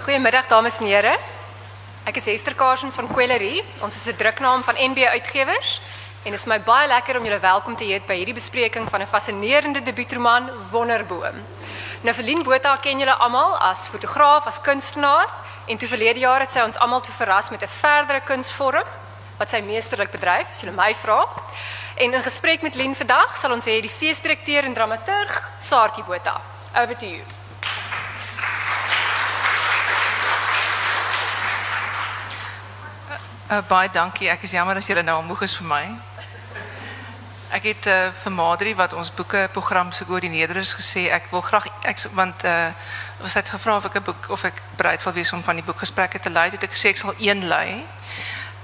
Goedemiddag dames en heren. Ik is Esther Karsens van Quellerie. Ons is 'n druknaam van NB Uitgewers en het is my baie lekker om julle welkom te heet by hierdie bespreking van 'n fascinerende debuutroman Wonderboom. Nou Verlien Botha ken julle almal as fotograaf, as kunstenaar en toe verlede jaar het sy ons almal toe verras met 'n verdere kunsvorm wat sy meesterlik bedryf, as julle my vra. En in gesprek met Lien vandag sal ons hê die feesdirekteur en dramaturg Saartjie Botha. Over to you. Uh, baie dankie. Ek is jammer as julle nou moeg is vir my. Ek het uh, vir Madri wat ons boeke program se koördineerder is gesê ek wil graag ek want uh was het gevra of ek 'n boek of ek bereid sal wees om van die boekgesprekke te lei. Het ek gesê ek sal een lei.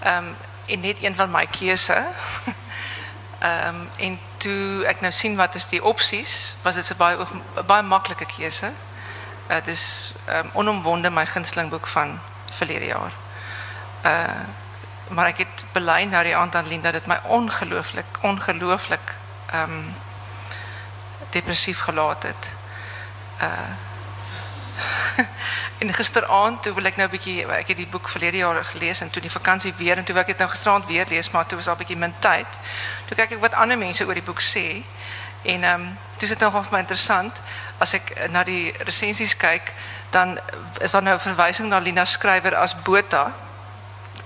Ehm um, en net een van my keuse. Ehm en toe ek nou sien wat is die opsies, was dit 'n baie baie maklike keuse. Uh dis ehm um, onomwonde my gunsteling boek van verlede jaar. Maar ek het bely nou die aand aan Lien dat my ongelooflik ongelooflik ehm um, depressief gelaat het. Uh en gisteraand toe wil ek nou 'n bietjie ek het die boek verlede jaar gelees en toe die vakansie weer en toe ek dit nou gisteraand weer lees maar toe was al 'n bietjie min tyd. Toe kyk ek wat ander mense oor die boek sê en ehm um, dis dit nogal vir my interessant as ek na die resensies kyk dan is daar nou verwysing na Lina skrywer as Botha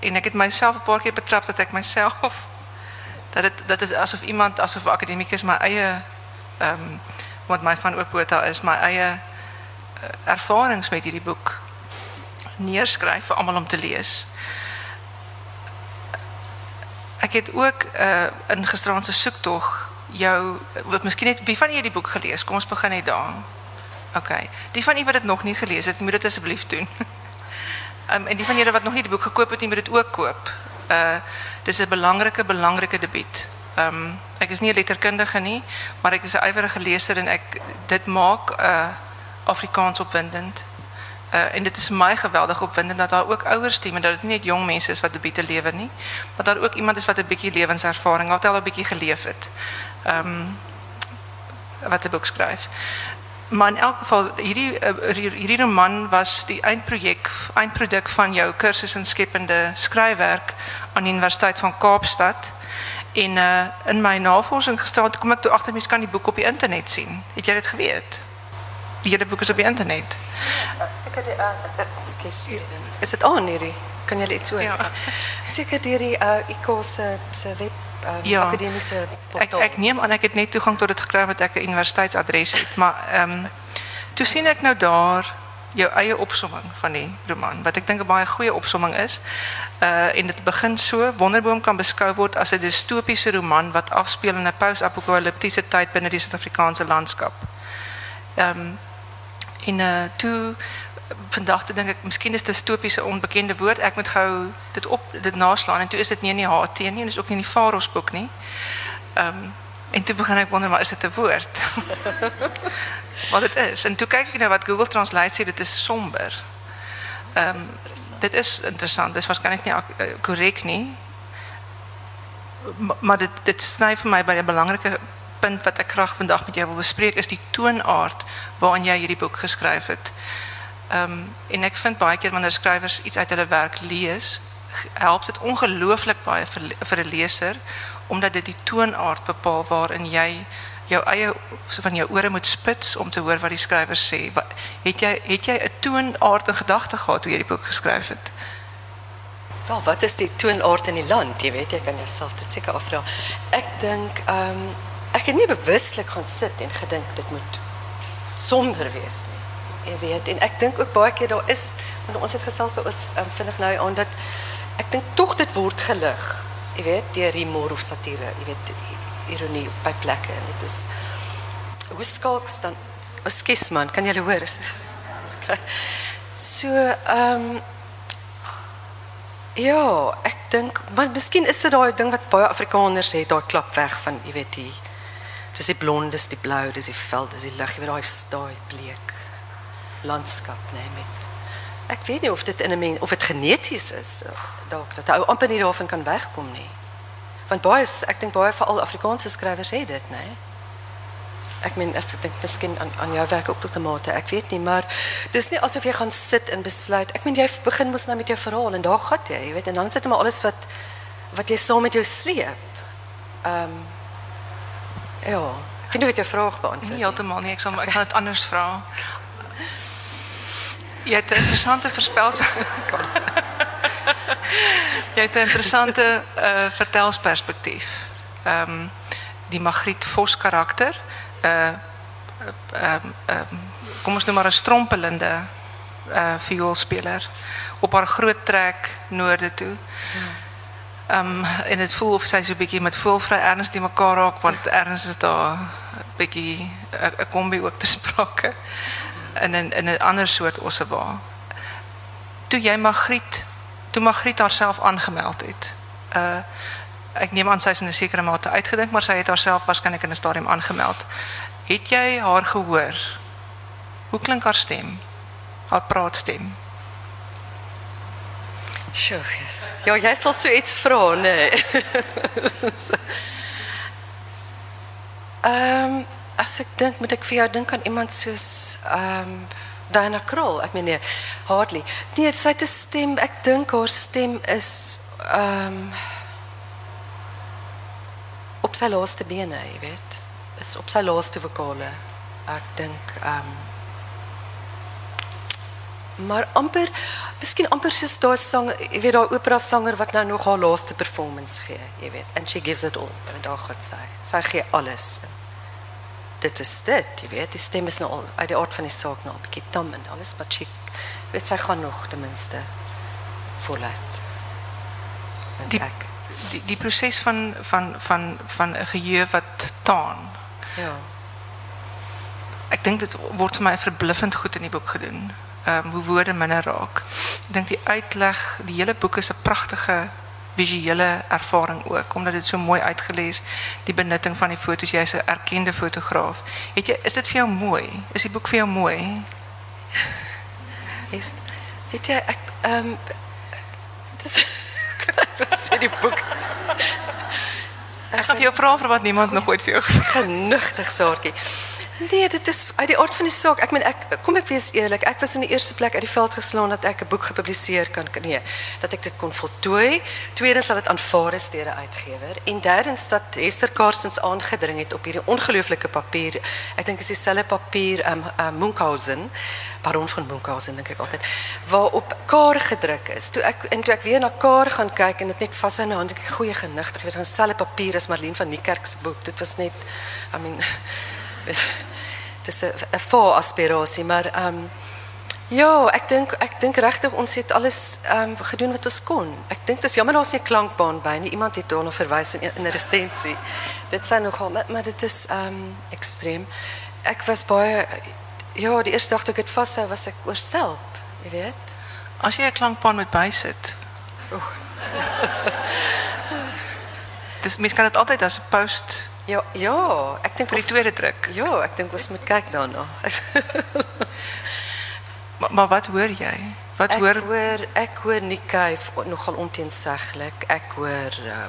en ek het myself 'n paar keer betrap dat ek myself dat dit dat is asof iemand asof akademikus my eie ehm um, wat my van ook is my eie uh, ervarings met hierdie boek neerskryf vir almal om te lees. Ek het ook in gisteraand se soektog jou wat miskien net wie van julle die boek gelees? Kom ons begin net daar. OK. Die van julle wat dit nog nie gelees het, moet dit asseblief doen. Um, en die van jullie wat nog niet het boek gekocht het, moet het ook koop. Uh, dit is een belangrijke, belangrijke debuut. Um, ik is niet een letterkundige, nie, maar ik is een ijverige lezer en ik, dit maakt uh, Afrikaans opwindend. Uh, en dit is mij geweldig opwindend dat daar ook ouders stemmen, dat het niet jong mensen is wat debieten leven, nie, maar dat er ook iemand is wat een beetje levenservaring, wat al een beetje geleefd het. Um, wat de boek schrijft. Maar in elk geval, hierdie, uh, hierdie roman was die eindproject, eindproduct van jouw cursus in scheppende schrijfwerk aan de Universiteit van Kaapstad. En uh, in mijn navorsing gesteld, kom ik toe achter, mis kan die boek op je internet zien. Heb jij het geweten? Die hele boek is op je internet. Zeker, uh, is, het aan hierdie? Kan jullie iets horen? Ja. Zeker die uh, ICO's uh, web um, ja. academische portaal. Ik neem aan, ik het net toegang tot het gekregen dat ik een universiteitsadres heb. Maar um, toen zie ik nou daar jouw eigen opsomming van die roman. Wat ik denk een baie goede opsomming is. Uh, in het begin zo, Wonderboom kan beschouwd worden als een dystopische roman... wat afspeelt in een post-apocalyptische tijd binnen die Zuid-Afrikaanse landschap. Um, en uh, toen vandag dink ek miskien is dystopiese onbekende woord. Ek moet gou dit op dit naslaan en toe is dit nie in die HT nie en is ook nie in die Faros boek nie. Ehm um, en toe begin ek wonder maar is dit 'n woord? wat dit is. En toe kyk ek nou wat Google Translate sê dit is somber. Ehm um, dit is interessant. Dit is waarskynlik nie eh, korrek nie. Maar dit dit sny vir my by 'n belangrike punt wat ek graag vandag met jou wil bespreek is die toonaard waarin jy hierdie boek geskryf het. Um, en ik vind baie keer wanneer schrijvers iets uit hun werk lees, helpt het ongelooflijk baie voor een lezer, omdat dit die toonaard bepaalt waarin jij jou eie van jou ore moet spits om te horen wat die schrijver sê. Het jy het jy 'n toonaard in gedagte gehad toe jy die boek geskryf het? Wel, wat is die toonaard in die land? Jy weet, jy kan jouself dit seker afvra. Ek dink ehm um, ek het nie bewuslik gaan sit en gedink dit moet somber wees nie. Jy weet en ek dink ook baie keer daar is want ons het gesels oor um, vinnig nou aan dat ek dink tog dit word gelig. Jy weet deur humor of satire, jy weet ironie by plekke en dit is hoe skalks dan Ekskuus man, kan jy hoor? So ehm um, ja, ek dink maar miskien is dit daai ding wat baie Afrikaners het, daai klap weg van jy weet die dis die blond, dis die blou, dis die vel, dis die lig, jy weet daai staai bleek landskap nê met ek weet nie of dit in 'n mens of dit geneties is dalk dat ou amper nie daarvan kan wegkom nie want baie ek dink baie veral Afrikaanse skrywers het dit nê Ek meen as ek dink miskien aan aan jou werk ook tot 'n mate, ek weet nie, maar dis nie asof jy gaan sit en besluit. Ek meen jy begin mos nou met jou verhaal en daar gaan jy, jy weet, en dan sit jy maar alles wat wat jy saam met jou sleep. Ehm um, ja, ek weet nie of ek jou vraag beantwoord. Nie heeltemal nie, ek sal ek gaan dit anders vra. Jy het 'n interessante voorspelsel. jy het 'n interessante uh, vertelsperspektief. Ehm die Magriet Vos karakter uh um, um, kom ons noem maar 'n strompelende vioolspeler op haar groot trek noorde toe. Um, en het voel of sy so 'n bietjie met voelvry erns die mekaar raak want erns is daar 'n bietjie 'n kombi ook te sprake in 'n in 'n ander soort ossewa. Toe jy Magriet, toe Magriet haarself aangemeld het. Uh ek neem aan sy is in 'n sekere mate uitgedink, maar sy het haarself waarskynlik in 'n stadium aangemeld. Het jy haar gehoor? Hoe klink haar stem? Haar praatstem. Sjoe, yes. Ja, jy sal so iets vra, nee. Ehm, um, as ek dink, moet ek vir jou dink aan iemand soos ehm um, Diana Kroll. Ek meen nee, hardly. Nee, sy 'n stem, ek dink haar stem is ehm um, op sy laaste bene, jy weet. Is op sy laaste vokale. Ek dink ehm um, maar amper miskien amper soos daai sang, jy weet daai opera sanger wat nou nog haar laaste performance gee, jy weet. And she gives it all. En daar gaan sy. Sy gee alles. Dit is dit, jy weet. Die stem is nou al uit die aard van die saak nou 'n bietjie tam en alles wat sy weet sy gaan nog ten minste voluit. Die, ek die die proses van van van van 'n geheue wat taan. Ja. Ek dink dit word vir my verbluffend goed in die boek gedoen. Ehm um, hoe woorde minder raak. Ek dink die uitleg, die hele boek is 'n pragtige visuele ervaring ook omdat dit so mooi uitgelees die benutting van die foto's jy's 'n erkende fotograaf. Het jy is dit vir jou mooi? Is die boek vir jou mooi? Is weet jy ek ehm um, dis sê die boek. Ek gaan vir jou vra vir wat niemand nog ooit vir jou gevra saartjie. Nee, dit is uit die aard van die saak. Ek meen ek kom ek wees eerlik, ek was in die eerste plek uit die veld geslaan dat ek 'n boek gepubliseer kan nee, dat ek dit kon voltooi. Tweedens sal dit aanvaar is deur 'n uitgewer en derdens dat Esther Karstens aangedring het op hierdie ongelooflike papier. Ek dink dit is dieselfde papier um, um Munchausen, Baron van Munchausen dink ek altyd, waarop Kaar gedruk is. Toe ek en toe ek weer na Kaar gaan kyk en dit net vas in my hand, ek goeie genigtig, weet dieselfde papier as Marlene van Niekerk se boek. Dit was net I mean dis 'n 'n voor aspirasie, maar ehm um, ja, ek dink ek dink regtig ons het alles ehm um, gedoen wat ons kon. Ek dink dis jammer daar's nie 'n klankbaan by nie. Iemand het daarna verwys in 'n resensie. Dit sê nogal, maar, maar dit is ehm um, ekstreem. Ek was baie ja, die eerste dag toe ek dit vashou, was ek oorstel, jy weet. As jy 'n klankbaan moet bysit. Oeh. dis mens kan dit altyd as 'n post Ja, ja, ek dink vir die tweede druk. Ja, ek dink ons moet kyk daarna. maar, maar wat hoor jy? Wat ek hoor hoor ek hoor Nikkei nogal onteenseglik. Ek hoor uh,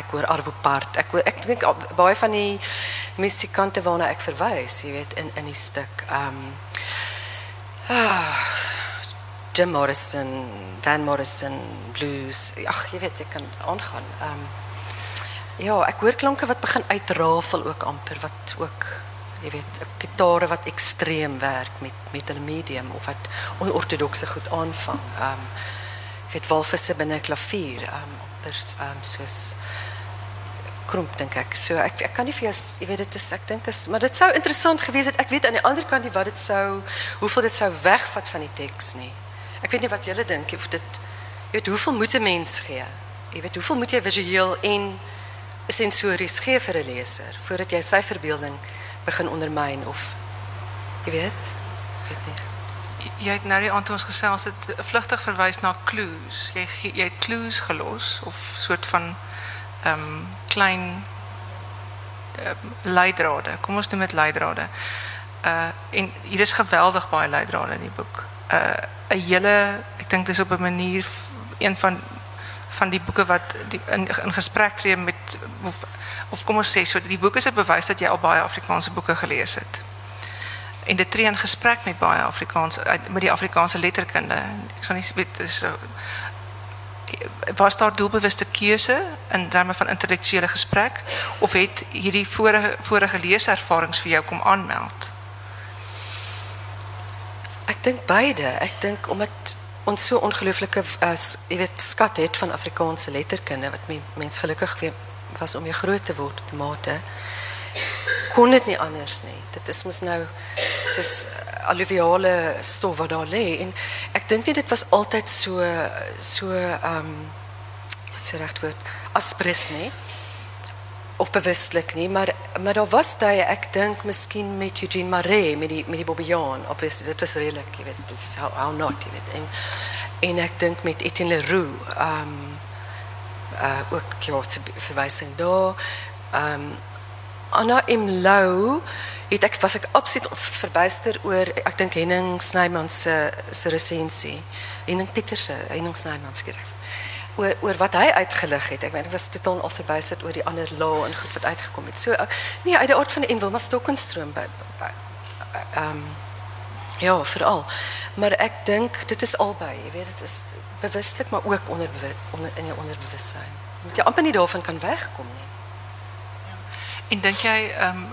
ek hoor Arvo Part. Ek hoor ek dink baie van die musikante waarna ek verwys, jy weet, in in die stuk. Ehm um, ah, Jim Morrison, Van Morrison, blues. Ag, jy weet, ek kan aangaan. Ehm um, ja, ek hoor klanke wat begin uitrafel ook amper wat ook jy weet, gitare wat ekstreem werk met met 'n medium of wat onortodokse goed aanvang. Ehm um, ek weet walvisse binne 'n klavier, ehm um, anders ehm um, soos kromp dink ek. So ek ek kan nie vir jou jy weet dit is ek dink is maar dit sou interessant gewees het. Ek weet aan die ander kant nie wat dit sou hoeveel dit sou wegvat van die teks nie. Ek weet nie wat julle dink of dit jy weet hoeveel moet 'n mens gee? Jy weet hoeveel moet jy visueel en sensories gee vir 'n leser voordat jy sy verbeelding begin ondermyn of jy weet, weet nie. Jy het nou die aand ons het vlugtig verwys na clues. Jy jy het clues gelos of soort van ehm um, klein um, leidrade. Kom ons noem dit leidrade. Uh en hier is geweldig baie leidrade in die boek. Uh 'n hele ek dink dis op 'n manier een van van die boeke wat die, in, in gesprek tree met of, of kom ons sê so die boek is 'n bewys dat jy al baie Afrikaanse boeke gelees het. En dit tree in gesprek met baie Afrikaans met die Afrikaanse letterkunde. Ek sal nie weet so was daar doelbewuste keuse in terme van intellektuele gesprek of het hierdie vorige vorige leeservarings vir jou kom aanmeld? Ek dink beide. Ek dink omdat ons so ongelooflike as jy weet skat het van Afrikaanse letterkunde wat men, mens gelukkig was om jy groot te word te mate kon dit nie anders nie. Dit is mos nou soos alluviale stof wat daar lê. En ek dink dit was altyd so so ehm um, wat se regte woord? Aspres nie of bewuslik nie maar maar daar was daai ek dink miskien met Eugene Maree met die met die Bobbejaan obviously dit was redelik jy weet dis how, how not jy weet en en ek dink met Etienne Leroux ehm um, uh ook ja verwysing daar ehm um, Anna M Lou het ek was ek absoluut verbuister oor ek dink Henning Snyman se se resensie. Henning Pieterse, Henning Snyman se skryf. Oor oor wat hy uitgelig het. Ek weet ek was totaal al verbuister oor die ander law en goed wat uitgekom het. So nee, uit die aard van die en Wilma Stokkenstroom by ehm um, ja, veral. Maar ek dink dit is albei, jy weet dit is bewuslik maar ook onder in jou onderbewussyn. Jy amper nie daarvan kan wegkom nie. En dink jy ehm um,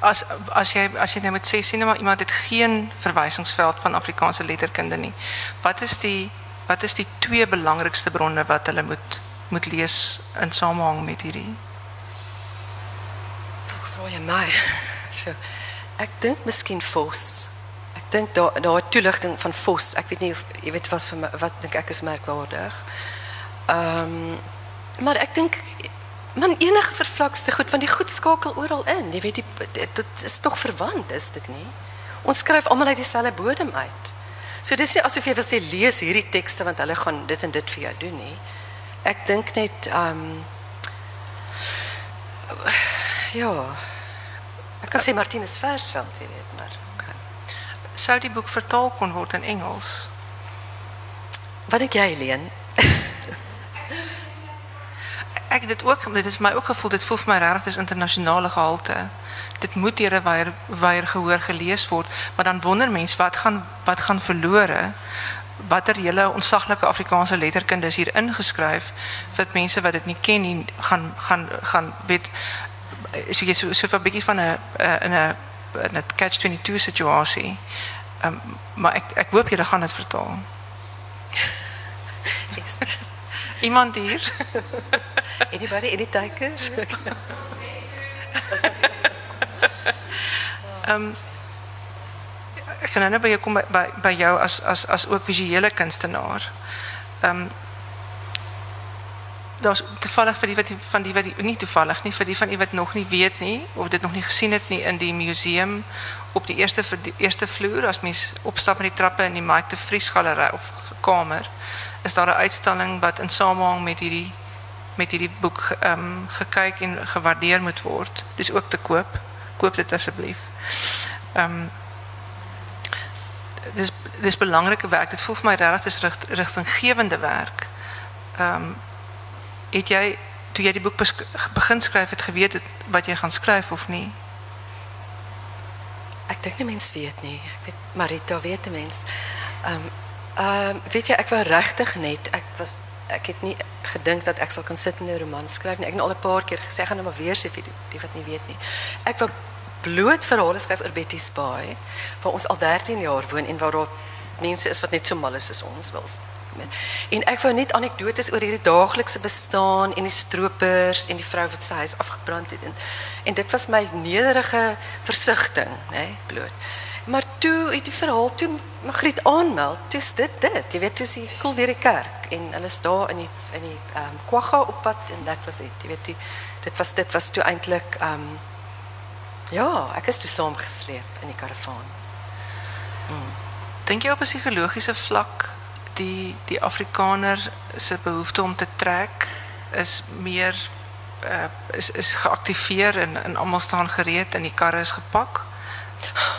as as jy as jy nou met sê sien maar iemand het geen verwysingsveld van Afrikaanse letterkunde nie. Wat is die wat is die twee belangrikste bronne wat hulle moet moet lees in samehang met hierdie? Vra jy my. Ek dink miskien Vos. Ek dink daar daar toeligting van Vos. Ek weet nie of jy weet wat vir my, wat dink ek is merkwaardig. Ehm um, maar ek dink Man enige vervlakste goed want die goed skakel oral in. Jy weet die dit is tog verwant is dit nie? Ons skryf almal uit dieselfde bodem uit. So dis nie asof jy wil sê lees hierdie tekste want hulle gaan dit en dit vir jou doen nie. Ek dink net ehm um, ja. Ek kan sê Martinus Versveld, jy weet, maar okay. Sou die boek vertaal kon word in Engels? Wat dink jy, Leen? ek dit ook dit is my ook gevoel dit voel vir my regtig dis internasionale gehalte. Dit moet deur 'n weier weier gehoor gelees word, maar dan wonder mens wat gaan wat gaan verlore watter hele onsaglike Afrikaanse letterkunde is hier ingeskryf vir mense wat dit nie ken nie gaan gaan gaan weet so jy so so 'n bietjie van 'n in 'n 'n catch 22 situasie. Um, maar ek ek hoop julle gaan dit vertaal. Iemand hier? Anybody, any takers? um, ek gaan nou by jou kom by, by, by jou as as as ook visuele kunstenaar. Ehm um, daar's toevallig vir die wat die, van die wat die, nie toevallig nie vir die van u wat nog nie weet nie of dit nog nie gesien het nie in die museum op die eerste die eerste vloer as mens opstap met die trappe in die Mike de Vries galery of kamer is daar 'n uitstalling wat in samehang met hierdie met hierdie boek ehm um, gekyk en gewaardeer moet word. Dis ook te koop. Koop dit asseblief. Ehm um, dis dis belangrike werk. Dit voel vir my regtig is richt, rigtinggewende werk. Ehm um, het jy toe jy die boek begin skryf het geweet het wat jy gaan skryf of nie? Ek dink nie mens weet nie. Ek weet Marita weet 'n mens. Ehm Ehm weet jy ek was regtig net ek was ek het dat ek sal kan sit en 'n roman nie. Ek het al paar keer gaan nou maar weer die, wat nie weet nie. Wou bloot verhale skryf oor Betty Spy waar ons al 13 jaar woon en waar daar mense is wat net so mal is as ons wil. En ek wou net anekdotes oor hierdie daaglikse bestaan en die stroopers en die vrou wat sy huis afgebrand het en en dit was my nederige versigtiging, nê, nee, bloot. Maar toe het die verhaal toe Magriet aanmeld, toe is dit dit. Jy weet, toe die koel deur die kerk en hulle is daar in die in die ehm um, Kwagga op pad en dit was dit. Jy weet, die, dit was dit was toe eintlik ehm um, ja, ek is toe saamgesleep in die karavaan. Hmm. Dink jy op 'n psigologiese vlak die die Afrikaner se behoefte om te trek is meer uh, is is geaktiveer en en almal staan gereed en die karre is gepak?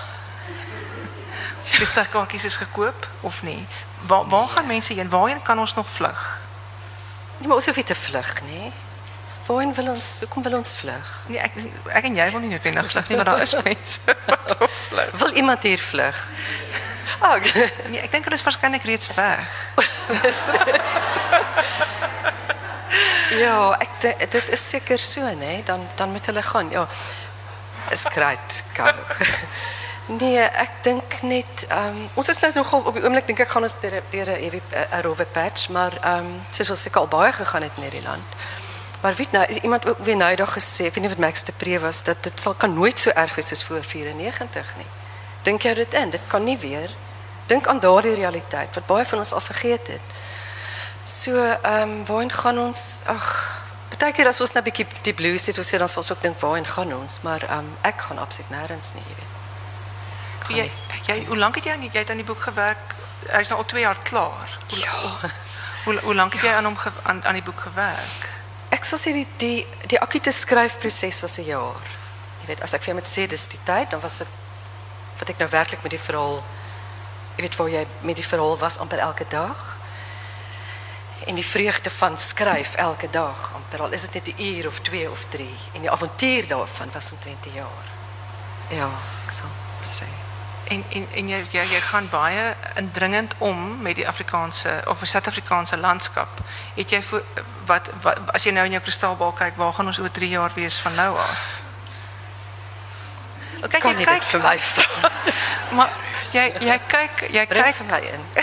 vliegtuigkaartjies is gekoop of nie? Waar waar gaan mense heen? Waarheen kan ons nog vlug? Nee, maar ons hoef nie te vlug nie. Waarheen wil ons? Hoekom wil ons vlug? Nee, ek ek en jy wil nie noodwendig vlug nie, maar daar is mense wat wil vlug. Wil iemand hier vlug? Ah, Nee, ek dink hulle is waarskynlik reeds weg. Dis dit. ja, ek dit is seker so, nê? Dan dan moet hulle gaan. Ja. Is great, kan. Nee, ek dink net ehm ons is nou nogal op die oomblik dink ek gaan ons deur deur 'n ewig 'n rowwe patch, maar ehm um, soos ons seker al baie gegaan het in hierdie land. Maar weet nou, iemand ook weer nou dag gesê, ek weet nie wat Max de Pre was, dat dit sal kan nooit so erg wees as voor 94 nie. Dink jy dit in? Dit kan nie weer. Dink aan daardie realiteit wat baie van ons al vergeet het. So, ehm um, waarheen gaan ons? Ag, baie keer as ons nou 'n bietjie die blues het, ons sê dan sal ons ook dink waarheen gaan ons, maar ehm um, ek gaan absoluut nêrens nie, jy weet. Ek gaan Jy nie. jy hoe lank het jy aan jy het aan die boek gewerk? Hy's nou al 2 jaar klaar. Hoe, Ja. hoe, hoe lank het jy aan hom aan aan die boek gewerk? Ek sal sê die die die akute skryfproses was 'n jaar. Jy weet, as ek vir jou moet sê dis die tyd, dan was dit wat ek nou werklik met die verhaal jy weet waar jy met die verhaal was amper elke dag. En die vreugde van skryf elke dag, amper al is dit net 'n uur of 2 of 3 en die avontuur daarvan was omtrent 'n jaar. Ja, ek sal sê. En en en jy jy jy gaan baie indringend om met die Afrikaanse of Suid-Afrikaanse landskap. Het jy voor wat, wat as jy nou in jou kristalbal kyk, waar gaan ons oor 3 jaar wees van nou af? Kyk, Kan jy jy kyk, vir my maar jy jy kyk jy kyk vir my in.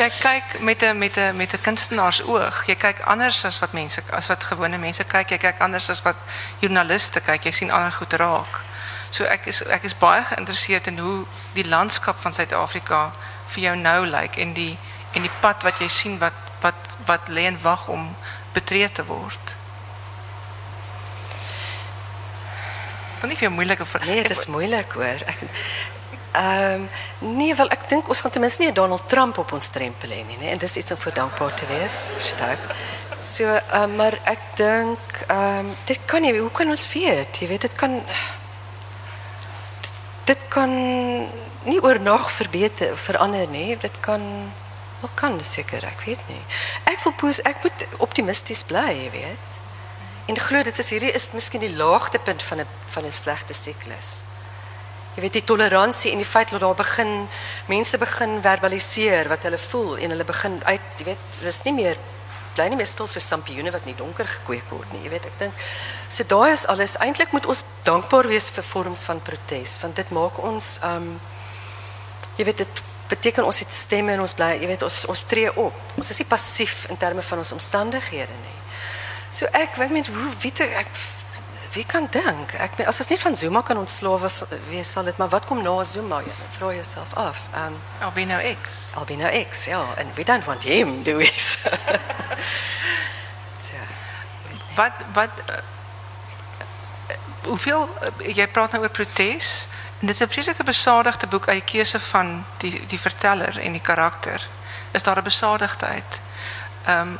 jy kyk met 'n met 'n met 'n kunstenaarsoog. Jy kyk anders as wat mense as wat gewone mense kyk. Jy kyk anders as wat joernaliste kyk. Jy sien ander goed raak. So ek is ek is baie geïnteresseerd in hoe die landskap van Suid-Afrika vir jou nou lyk en die en die pad wat jy sien wat wat wat lê en wag om betree te word. Nie vir jou moeilike vrae. Nee, dit is moeilik hoor. Ek ehm nee, wel ek dink ons gaan ten minste nie Donald Trump op ons drempel hê nie, nee, en dis iets om voor dankbaar te wees. Stout. So, ehm maar ek dink ehm dit kan nie, hoe kan ons weet? Jy weet dit kan dit, kan nie oornag verbeter verander nie. Dit kan wel kan seker, ek weet nie. Ek wil pos ek moet optimisties bly, jy weet. En glo dit is hierdie is miskien die laagtepunt van 'n van 'n slegte siklus. Jy weet die toleransie en die feit dat daar begin mense begin verbaliseer wat hulle voel en hulle begin uit, jy weet, dis nie meer bly nie meer stil so sampioene wat nie donker gekweek word nie, jy weet, ek dink so daai is alles eintlik moet ons dankbaar wees vir vorms van protes want dit maak ons um jy weet dit beteken ons het stemme en ons bly, jy weet ons ons tree op. Ons is nie passief in terme van ons omstandighede nie. So ek ek meen hoe weet ek, ek wie kan dink? Ek meen as ons nie van Zuma kan ontslae was wees sal dit maar wat kom na Zuma? Jy vra jouself af. Um Albino X. Albino X, ja, and we don't want him, do we? Tja. Wat wat uh, hoeveel uh, jy praat nou oor protes en dit is 'n vreeslike besadigde boek uit die keuse van die die verteller en die karakter. Is daar 'n besadigdheid? Ehm um,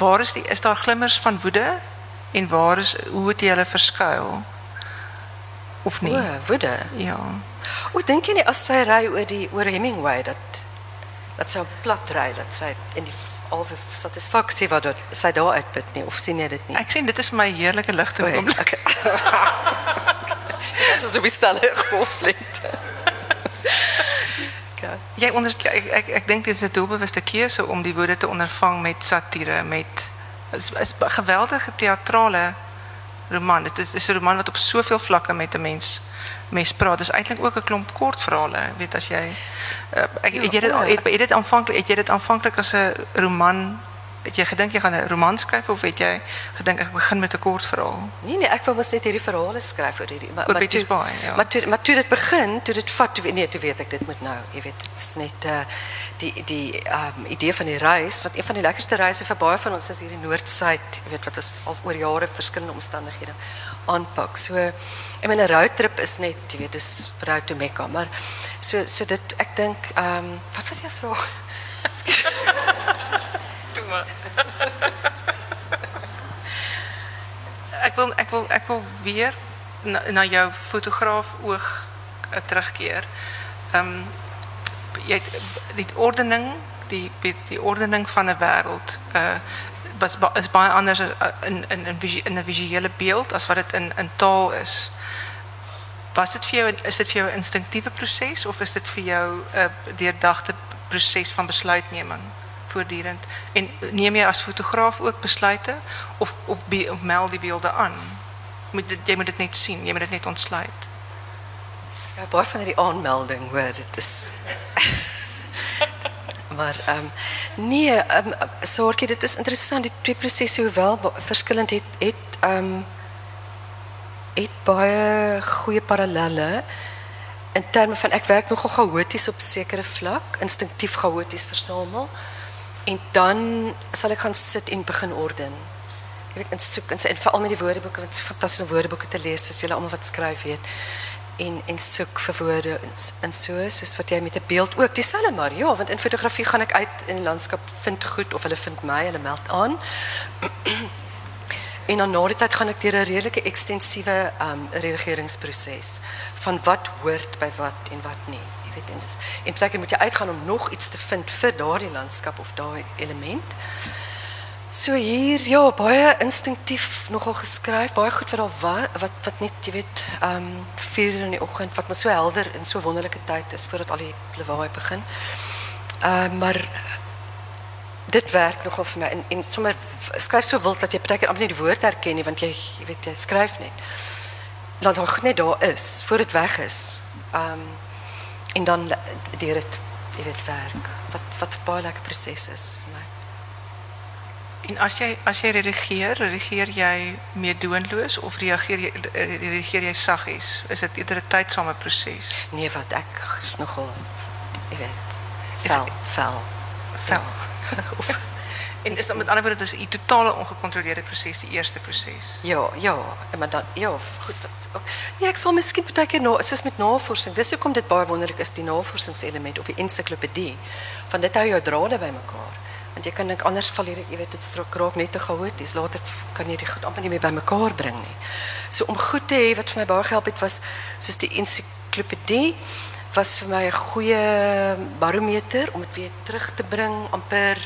waar is die is daar glimmers van woede en waar is hoe het jy hulle verskuil? Of nie? O, woede. Ja. O, dink jy nie as sy ry oor die oor Hemingway dat dat sy plat ry dat sy in die alwe satisfaksie wat dit sy daar uitput nie of sien jy dit nie? Ek sien dit is my heerlike ligte oomblik. Dit is so bestel golflengte. Okay. Jy onder ek ek, ek dink dit is 'n doelbewuste keuse om die woede te ondervang met satire, met is, is 'n geweldige teatrale roman. Dit is, is 'n roman wat op soveel vlakke met 'n mens mens praat. Dis eintlik ook 'n klomp kortverhale, weet as jy uh, ek het jy dit het, het dit aanvanklik het jy dit aanvanklik as 'n roman het jy gedink jy gaan 'n roman skryf of het jy gedink ek begin met 'n kortverhaal? Nee nee, ek wou mos net hierdie verhale skryf oor hierdie maar maar toe- Baai, ja. Maar toe maar toe dit begin, toe dit vat, toe, nee, toe weet ek dit moet nou, jy weet, dit is net uh die die um idee van die reis wat een van die lekkerste reise vir baie van ons is hier in Noord-Suid, jy weet wat ons al oor jare verskillende omstandighede aanpak. So ek meen 'n roadtrip is net, jy weet, dis road to Mecca, maar so so dit ek dink um wat was jou vraag? Toe maar. ek wil ek wil ek wil weer na, na jou fotograaf oog uh, terugkeer. Ehm um, jy die ordening die die, ordening van 'n wêreld uh was ba- is baie anders uh, in in 'n visuele beeld as wat dit in in taal is. Was dit vir jou is dit vir jou 'n instinktiewe proses of is dit vir jou 'n deurdagte proses van besluitneming voortdurend? En neem jy as fotograaf ook besluite of of, meld die beelde aan? Moet jy moet dit net sien, jy moet dit net ontsluit. Ja, baie van die aanmelding hoor, dit is Maar ehm um, nee, ehm um, sorgie, dit is interessant die twee prosesse hoewel verskillend het het ehm um, het baie goeie parallelle in terme van ek werk nogal chaoties op sekere vlak, instinktief chaoties versamel en dan sal ek gaan sit en begin orden. Jy weet, en soek en, en veral met die woordeboeke, want het is fantastische woordeboeken te lezen, as julle allemaal wat skryf weet. En, en soek vir woorde en, en so, wat jy met 'n beeld ook, dieselfde maar, ja, want in fotografie gaan ek uit in die landskap, vind goed, of hulle vind my, hulle meld aan. En dan na die tyd gaan ek deur 'n redelike ekstensiewe um redigeringsproses van wat hoort by wat en wat nie. Jy weet, en dis en baie keer moet jy uitgaan om nog iets te vind vir daardie landskap of daai element. So hier ja, baie instinktief nogal geskryf, baie goed wat daar wa, wat wat net jy weet, ehm um, 4 uur in oggend wat maar so helder en so wonderlike tyd is voordat al die lawaai begin. Ehm maar dit werk nogal vir my en en sommer skryf so wild dat jy partykeer amper nie die woord herken nie want jy jy weet jy skryf net. Dat dit net daar is voor dit weg is. Ehm en dan deur dit jy weet werk wat wat 'n baie lekker proses is En as jy as jy redigeer, redigeer jy meedoenloos of reageer jy saggies? Is dit eerder 'n tydsame proses? Nee, wat ek is nogal jy weet Is- fel fel Fel. Ja. Of- En is dat met ander woorde dis 'n totale ongecontroleerde proses, die eerste proses. Ja, ja, en maar dan ja, goed ook. Ja, ek sal miskien baie keer na soos met navorsing. Dis hoekom dit baie wonderlik is die navorsingselement of die ensiklopedie. Van dit hou jou drade bymekaar. Want jy kan dink anders val hierdie, jy weet dit raak raak net te chaoties. Later kan jy dit goed amper nie meer bymekaar bring nie. So om goed te hê wat vir my baie gehelp het was soos die ensiklopedie was vir my 'n goeie barometer om dit weer terug te bring amper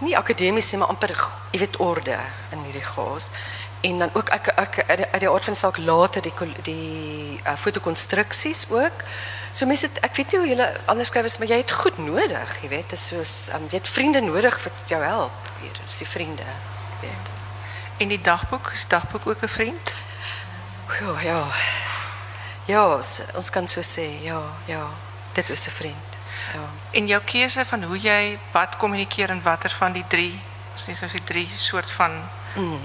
nie akademies nie, maar amper jy weet orde in hierdie chaos. En dan ook ek ek uit die- aard van saak later die die uh, fotokonstruksies ook. So mense het, ek weet nie hoe julle anders skryf is, maar jy het goed nodig, jy weet, dit is soos um, jy het vriende nodig wat jou help hier, is die vriende, jy weet. En die dagboek, is dagboek ook 'n vriend? Ja, ja. Ja, ons kan so sê, ja, ja. Dit is 'n vriend. Ja. En jou keuse van hoe jy wat kommunikeer en watter van die drie, is nie soos die drie soort van Mm.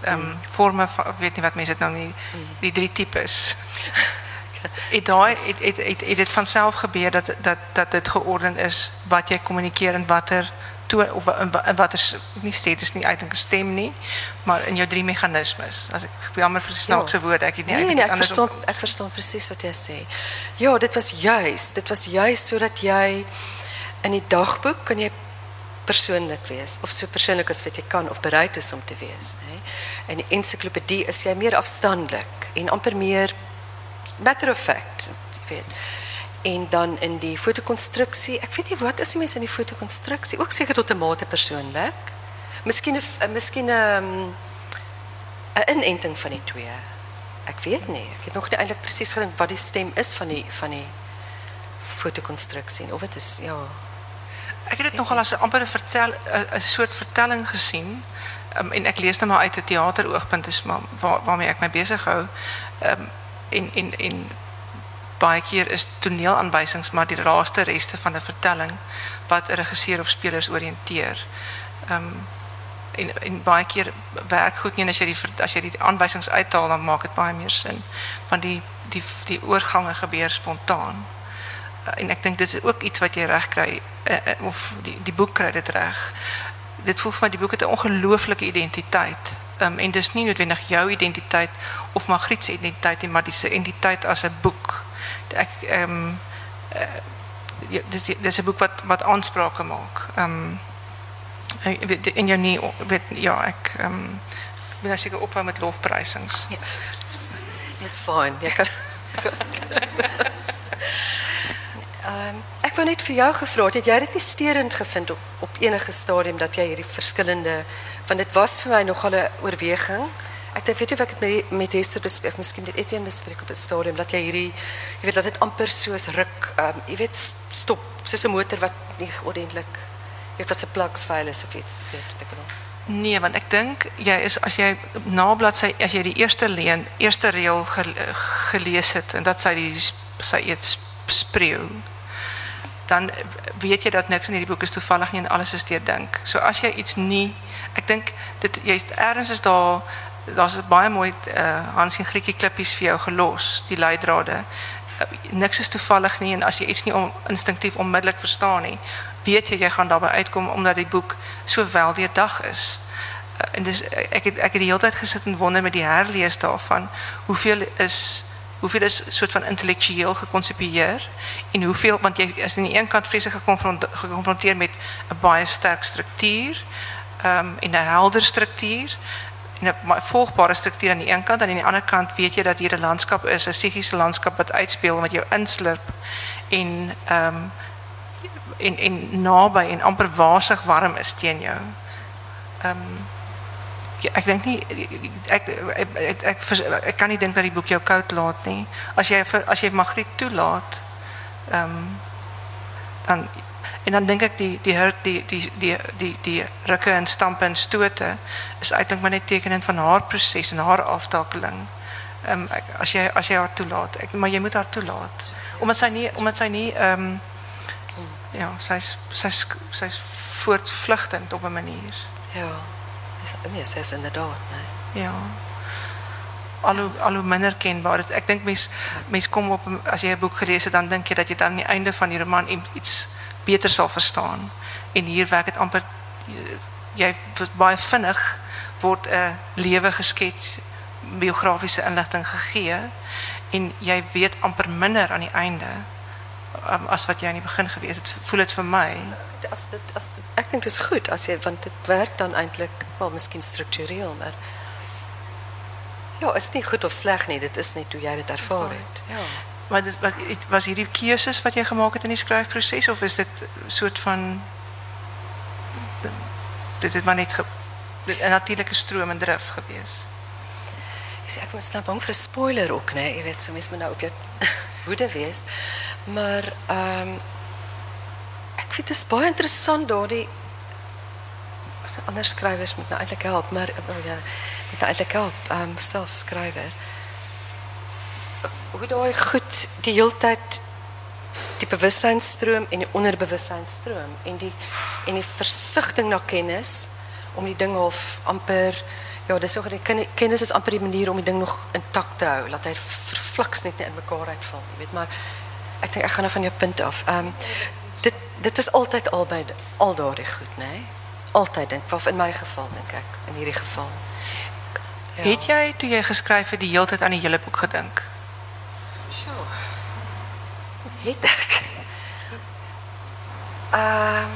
ehm um, forme van ek weet nie wat mense dit nou nie die drie tipes. Het daai het het het, het dit van self gebeur dat dat dat dit georden is wat jy kommunikeer en watter toe of in wa- in watter nie dis nie eintlik 'n stem nie, maar in jou drie meganismes. As ek jammer vir die snaakse woorde, ek het nie Nee, eintlik nee, iets ek anders om- verstaan ek verstaan presies wat jy sê. Ja, dit was juis, dit was juis sodat jy in die dagboek kan jy persoonlik wees of so persoonlik as wat jy kan of bereid is om te wees, nê. In die ensiklopedie is jy meer afstandelik en amper meer matter of fact, jy weet. En dan in die fotokonstruksie, ek weet nie wat is die mense in die fotokonstruksie, ook seker tot 'n mate persoonlik. Miskien 'n f- miskien 'n 'n inenting van die twee. Ek weet nie. Ek het nog nie eintlik presies gedink wat die stem is van die van die fotokonstruksie of dit is ja. Ek het nogal as amper vertel soort vertelling gesien. Um, en ek lees nou maar uit 'n teateroogpunt is maar waar, waarmee ek my besig hou. Ehm en en en baie keer is toneelaanwysings maar die laaste reste van 'n vertelling wat 'n regisseur of spelers oriënteer. Ehm en en baie keer goed nie en as jy die as jy die aanwysings uithaal dan maak dit baie meer sin want die die die oorgange gebeur spontaan. Uh, en ek dink dis ook iets wat jy reg kry uh, uh, of die die boek kry dit reg. Dit voel vir die boek het 'n ongelooflike identiteit. Um, en dis nie noodwendig jou identiteit of Magriet se identiteit nie, maar dis 'n identiteit as 'n boek. Ek ehm um, uh, dis dis 'n boek wat wat aansprake maak. Ehm um, in jou nie weet ja, ek ehm um, wil nou seker ophou met lofprysings. Ja. Dis. Jy kan Ehm ek wou net vir jou gevra het, het dit nie gevind op op enige stadium dat jy hierdie verskillende want dit was vir my nogal 'n oorweging. Ek weet jy of ek dit met, met Esther bespreek, miskien dit Etienne bespreek op 'n stadium dat jy hierdie jy weet dat dit amper soos ruk, ehm jy weet stop, soos 'n motor wat nie ordentlik weet wat se plugs vuil is of iets, weet wat ek bedoel. Nee, want ek dink jy is as jy na bladsy as jy die eerste leen, eerste reël gel, gelees het en dat sy die sy eet spreeu dan weet jy dat niks in hierdie boek is toevallig nie en alles is deurdink. So as jy iets nie ek dink dit jy's ergens is daar daar's baie mooi uh, Hans en Grietjie klippies vir jou gelos, die leidrade. Uh, niks is toevallig nie en as jy iets nie on, instinktief onmiddellik verstaan nie, weet jy jy gaan daarbey uitkom omdat die boek so wel deurdag is. Uh, en dis ek het ek het die hele tyd gesit en wonder met die herlees daarvan hoeveel is hoeveel is soort van intellektueel gekonsepieer en hoeveel want jy is aan die een kant vreeslik gekonfront, gekonfronteer met 'n baie sterk struktuur ehm um, 'n helder struktuur en 'n volgbare struktuur aan die een kant en aan die ander kant weet jy dat hier 'n landskap is, 'n psigiese landskap wat uitspeel met jou inslurp en ehm um, en en naby en amper wasig warm is teen jou. Ehm um, Ja, ek dink nie ek ek ek, ek kan nie dink dat die boek jou koud laat nie. As jy as jy Magriet toelaat, ehm dan en dan dink ek die die hurt die die die die die rukke en stampe en stote is eintlik maar net tekenend van haar proses en haar aftakeling. Ehm um, as jy as jy haar toelaat. Ek maar jy moet haar toelaat. Omdat sy nie omdat sy nie ehm ja, sy's sy's sy's voortvlugtend op 'n manier. Ja. Nee, sy is inderdaad, nee. Ja. Al hoe, al hoe minder kenbaar. Ek dink mens mens kom op 'n- as jy 'n boek gelees het dan dink jy dat jy dan aan die einde van die roman iets beter sal verstaan. En hier werk dit amper jy baie vinnig word 'n lewe geskets, biografiese inligting gegee en jy weet amper minder aan die einde um, as wat jy aan die begin geweet het. Voel dit vir my. As dit as ek dink dit is goed as jy want dit werk dan eintlik wel miskien struktureel, maar ja, is nie goed of sleg nie, dit is net hoe jy dit ervaar het. Ja. Maar dit het- was hierdie keuses wat jy gemaak het in die skryfproses of is dit 'n soort van dit het maar net ge, dit 'n natuurlike stroom en drif gewees. Ek sê ek was nou bang vir 'n spoiler ook? Nee. Jy weet, so mens moet nou op jou hoede wees. Maar ehm um, ek vind dit is baie interessant daardie ander skrywers moet nou eintlik help, maar oh ja, moet nou eintlik help, ehm um, selfskrywer. Hoe daai goed die heeltyd die bewussynsstroom en die onderbewussynsstroom en die en die versigtiging na kennis om die ding half amper ja, dis ook kennis is amper die manier om die ding nog intact te hou, laat hy verfliks net nie in mekaar uitval, jy weet, maar ek dink ek gaan nou van jou punt af. Ehm dit dit is altyd albei al daardie goed, nê? Nee? Altyd dink, of in my geval dink ek, in hierdie geval. Ja. Het jy toe jy geskryf het die hele tyd aan die hele boek gedink? Het ek. Ehm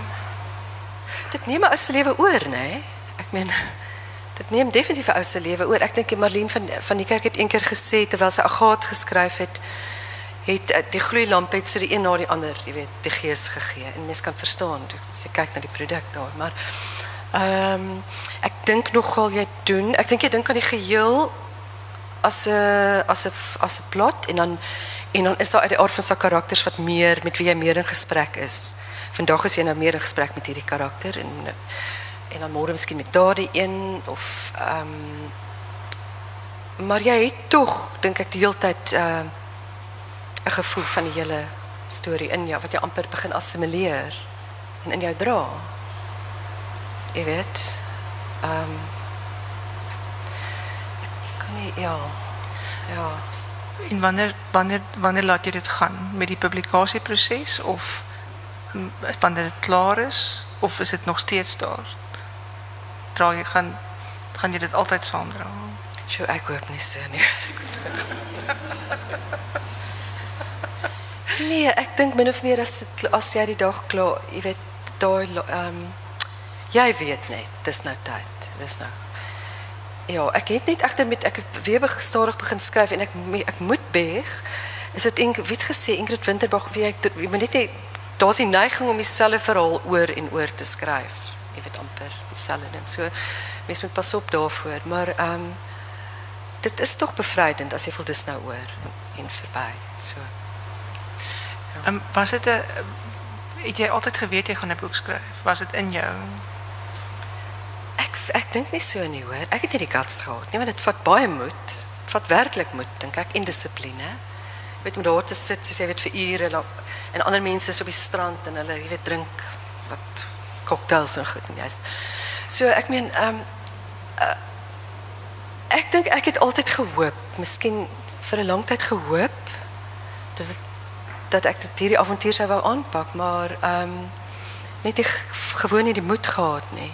dit neem 'n ou se lewe oor, nê? Nee? Ek meen dit neem definitief 'n ou se lewe oor. Ek dink Marlene van van die kerk het eendag gesê terwyl sy Agaat geskryf het, het eh, die gloeilamp het so die een na die ander, jy weet, die gees gegee. En mens kan verstaan as jy kyk na die produk daar, maar ehm ek dink nogal jy doen. Ek dink jy dink aan die geheel as 'n as 'n as 'n plot en dan en dan is daar uit die aard van sy karakters wat meer met wie jy meer in gesprek is. Vandag is jy nou meer in gesprek met hierdie karakter en en dan môre miskien met daardie een of ehm um, maar jy het tog dink ek die hele tyd ehm uh, 'n gevoel van die hele storie in jou wat jy amper begin assimileer en in jou dra. Jy weet. Ehm um, kan nie ja. Ja. En wanneer wanneer wanneer laat jy dit gaan met die publikasieproses of wanneer dit klaar is of is dit nog steeds daar? Dra jy gaan gaan jy dit altyd saamdra? Sjoe, ek hoop nie so nie. Nee, ek dink min of meer as dit as jy die dag klaar, jy weet, daai ehm um, jy weet net, dis nou tyd. Dis nou. Ja, ek het net egter met het weer be- stadig begin skryf en me- ek moet beg is dit Ingrid wie het gesê Ingrid Winterbag wie ek jy moet net nie daar's die neiging om dieselfde verhaal oor en oor te skryf. Jy weet amper dieselfde ding. So mens moet pas op daarvoor, maar ehm dit is tog bevrydend as jy voel dis nou oor en verby. So. Ehm um, was 'n het jy altyd geweet jy gaan 'n boek skryf? Was dit in jou? Ek dink nie so nie hoor. Ek het nie die guts gehad nie, want dit vat baie moed. Dit vat werklik moed, dink ek, en dissipline. Jy weet om daar te sit, soos jy weet vir ure lank en ander mense is op die strand en hulle jy weet drink wat cocktails en goed en jy's. So ek meen ehm um, uh, ek dink ek het altyd gehoop, miskien vir 'n lang tyd gehoop dat het, dat ek dit hierdie avontuur sou wou aanpak, maar ehm um, net nie gewoon nie die moed gehad nie.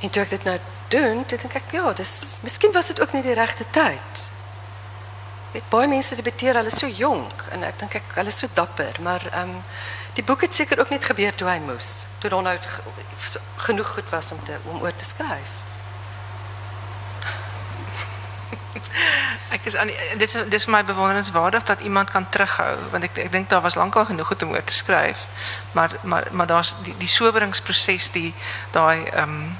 En toe ek dit nou doen, toe dink ek ja, dis miskien was dit ook nie die regte tyd. Weet baie mense debuteer hulle so jonk en ek dink ek hulle so dapper, maar ehm um, die boek het seker ook net gebeur toe hy moes, toe daar nou genoeg goed was om te om oor te skryf. Ek is aan dit is dis vir my bewonderenswaardig dat iemand kan terughou want ek ek dink daar was lankal genoeg om oor te skryf. Maar maar maar daar's die die soberingsproses die daai ehm um,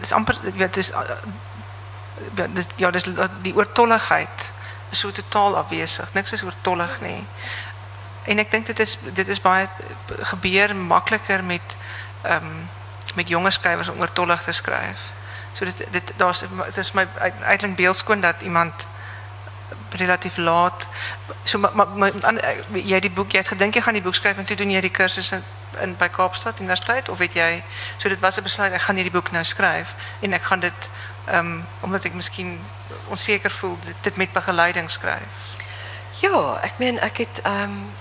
dis amper weet dis ja dis dis die oortolligheid is so totaal afwesig. Niks is oortollig nie. En ek dink dit is dit is baie gebeur makliker met um, met jonger skrywers om oortollig te skryf. So dit dit daar's is my eintlik beeldskoon dat iemand relatief laat so maar, maar, maar jy die boek jy het gedink jy gaan die boek skryf en toe doen jy die kursus in, in by Kaapstad Universiteit of weet jy so dit was 'n besluit ek gaan hierdie boek nou skryf en ek gaan dit ehm um, omdat ek miskien onseker voel dit, dit met begeleiding skryf. Ja, ek meen ek het ehm um,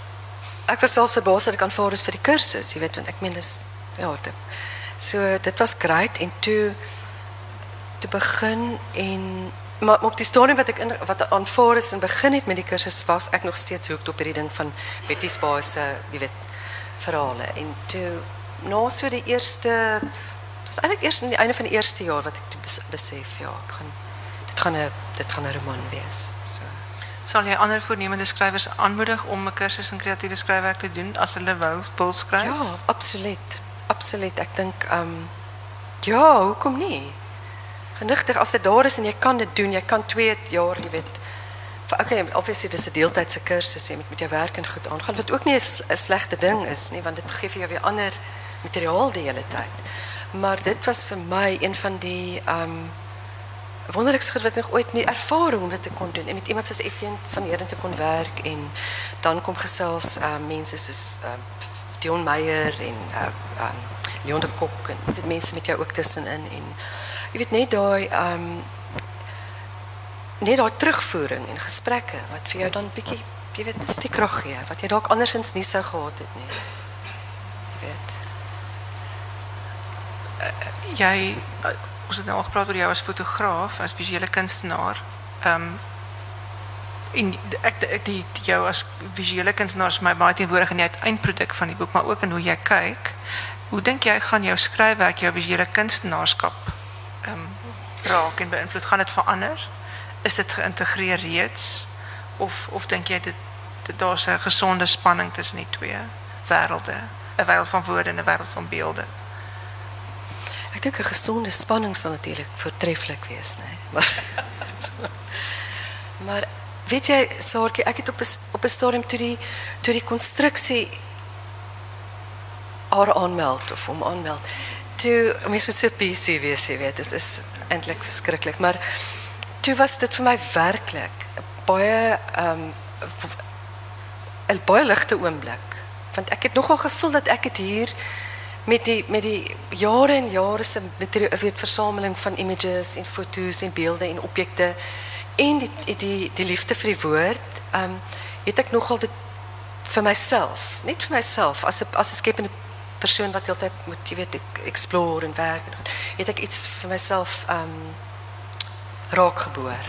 ek was selfs verbaas dat ek aanvaar is vir die kursus, jy weet want ek meen dis ja, dit, so dit was great en toe te begin en maar op die storie wat ek in wat aanvaar is en begin het met die kursus was ek nog steeds hoek op hierdie ding van Betty Spa se jy weet verhale en toe nou so die eerste dis eintlik eers aan die einde van die eerste jaar wat ek besef ja ek gaan dit gaan 'n dit gaan 'n roman wees so. Sal jy ander voornemende skrywers aanmoedig om 'n kursus in kreatiewe skryfwerk te doen as hulle wou wil skryf? Ja absoluut absoluut. Ek dink ehm um, ja hoekom nie? Genigtig as dit daar is en jy kan dit doen, jy kan 2 jaar, jy weet. Okay, obviously dis 'n deeltydse kursus jy moet met jou werk en goed aangaan wat ook nie 'n slegte ding is nie, want dit gee vir jou weer ander materiaal die hele tyd. Maar dit was vir my een van die wonderlikste goed wat ek nog ooit nie ervaring dit te kon doen en met iemand soos Etienne van Heden te kon werk en dan kom gesels um mense soos um Dion Meyer en uh Leon de Kok en dit mense met jou ook tussenin en jy weet net daai ehm net daai terugvoering en gesprekke wat vir jou dan bietjie jy weet dis die krag gee wat jy dalk andersins nie sou gehad het nie. Jy weet. Uh, jy uh, ons het nou al gepraat oor jou as fotograaf, as visuele kunstenaar. Ehm um, en ek ek die, die jou as visuele kunstenaar is my baie teenwoordig in die eindproduk van die boek, maar ook in hoe jy kyk. Hoe dink jy gaan jou skryfwerk jou visuele kunstenaarskap um, raak en beïnvloed? Gaan dit verander? Is dit geïntegreer reeds? Of of dink jy dit, dit daar's 'n gesonde spanning tussen die twee wêrelde? 'n wêreld van woorde en 'n wêreld van beelde. Ek dink 'n gesonde spanning sal natuurlik voortreffelik wees? Nee? Maar Maar weet jy, Saartjie, ek het op 'n op 'n stadium toe die die konstruksie haar aanmeld of hom aanmeld toe mense moet so PC jy weet, dit is eintlik verskriklik, maar toe was dit vir my werklik baie ehm um, baie oomblik, want ek het nogal gevoel dat ek dit hier met die met die jare en jare se weet versameling van images en foto's en beelde en objekte en die die die liefde vir die woord, ehm um, het ek nogal dit vir myself, net vir myself as 'n as 'n skepende persoon wat heeltyd moet jy weet explore en werk het ek iets vir myself um raak geboor.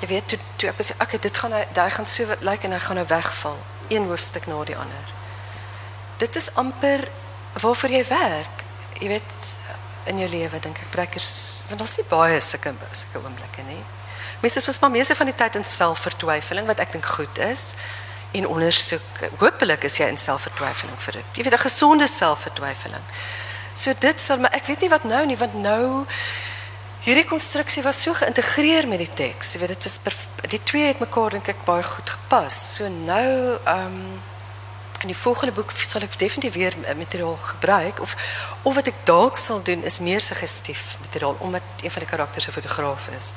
Jy weet toe toe ek sê okay, dit gaan hy daai gaan so lyk like, en hy gaan nou wegval, een hoofstuk na die ander. Dit is amper waarvoor jy werk. Jy weet in jou lewe dink ek breekers want daar's nie baie sulke sulke oomblikke nie. Mense is maar meeste van die tyd in selfvertwyfeling wat ek dink goed is en ondersoek. Hoopelik is jy in selfvertwyfeling vir dit. Jy weet 'n gesonde selfvertwyfeling. So dit sal maar ek weet nie wat nou nie want nou hierdie konstruksie was so geïntegreer met die teks. Jy weet dit was die twee het mekaar dink ek baie goed gepas. So nou ehm um, in die volgende boek sal ek definitief weer materiaal gebruik of of wat ek dalk sal doen is meer suggestief materiaal omdat een van die karakters 'n fotograaf is.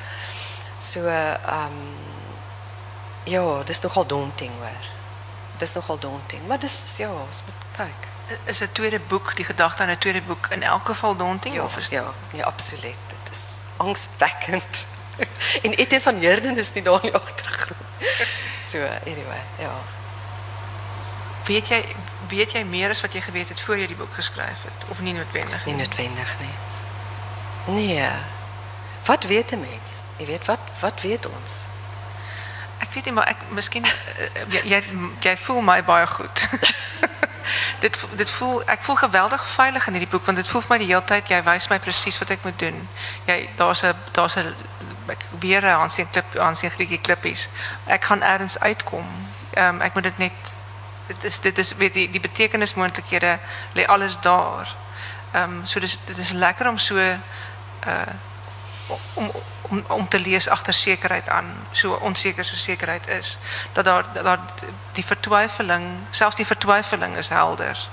So ehm um, ja, dis nogal daunting hoor. Dis nogal daunting, maar dis ja, ons moet kyk. Is 'n tweede boek, die gedagte aan 'n tweede boek in elk geval daunting ja, of is ja, nee, absoluut. Angswekkend. en Etienne van Heerden is nie daar in die agtergrond. So anyway, ja. Weet jy weet jy meer as wat jy geweet het voor jy die boek geskryf het of nie noodwendig nie? Nie noodwendig nie. Nee. Wat weet 'n mens? Jy weet wat wat weet ons? Ek weet nie maar ek miskien uh, jy, jy jy voel my baie goed. dit dit voel ek voel geweldig veilig in hierdie boek want dit voel vir my die hele tyd jy wys my presies wat ek moet doen. Jy daar's 'n daar's 'n ek weer 'n aansien klip aansien Griekie klippies. Ek gaan ergens uitkom. Ehm ek moet dit net dit is dit is weet die die betekenismoontlikhede lê alles daar. Um, so dis dit is lekker om so uh om om om te lees agter sekerheid aan, so onseker so sekerheid is dat daar dat daar die vertwyfeling, selfs die vertwyfeling is helder.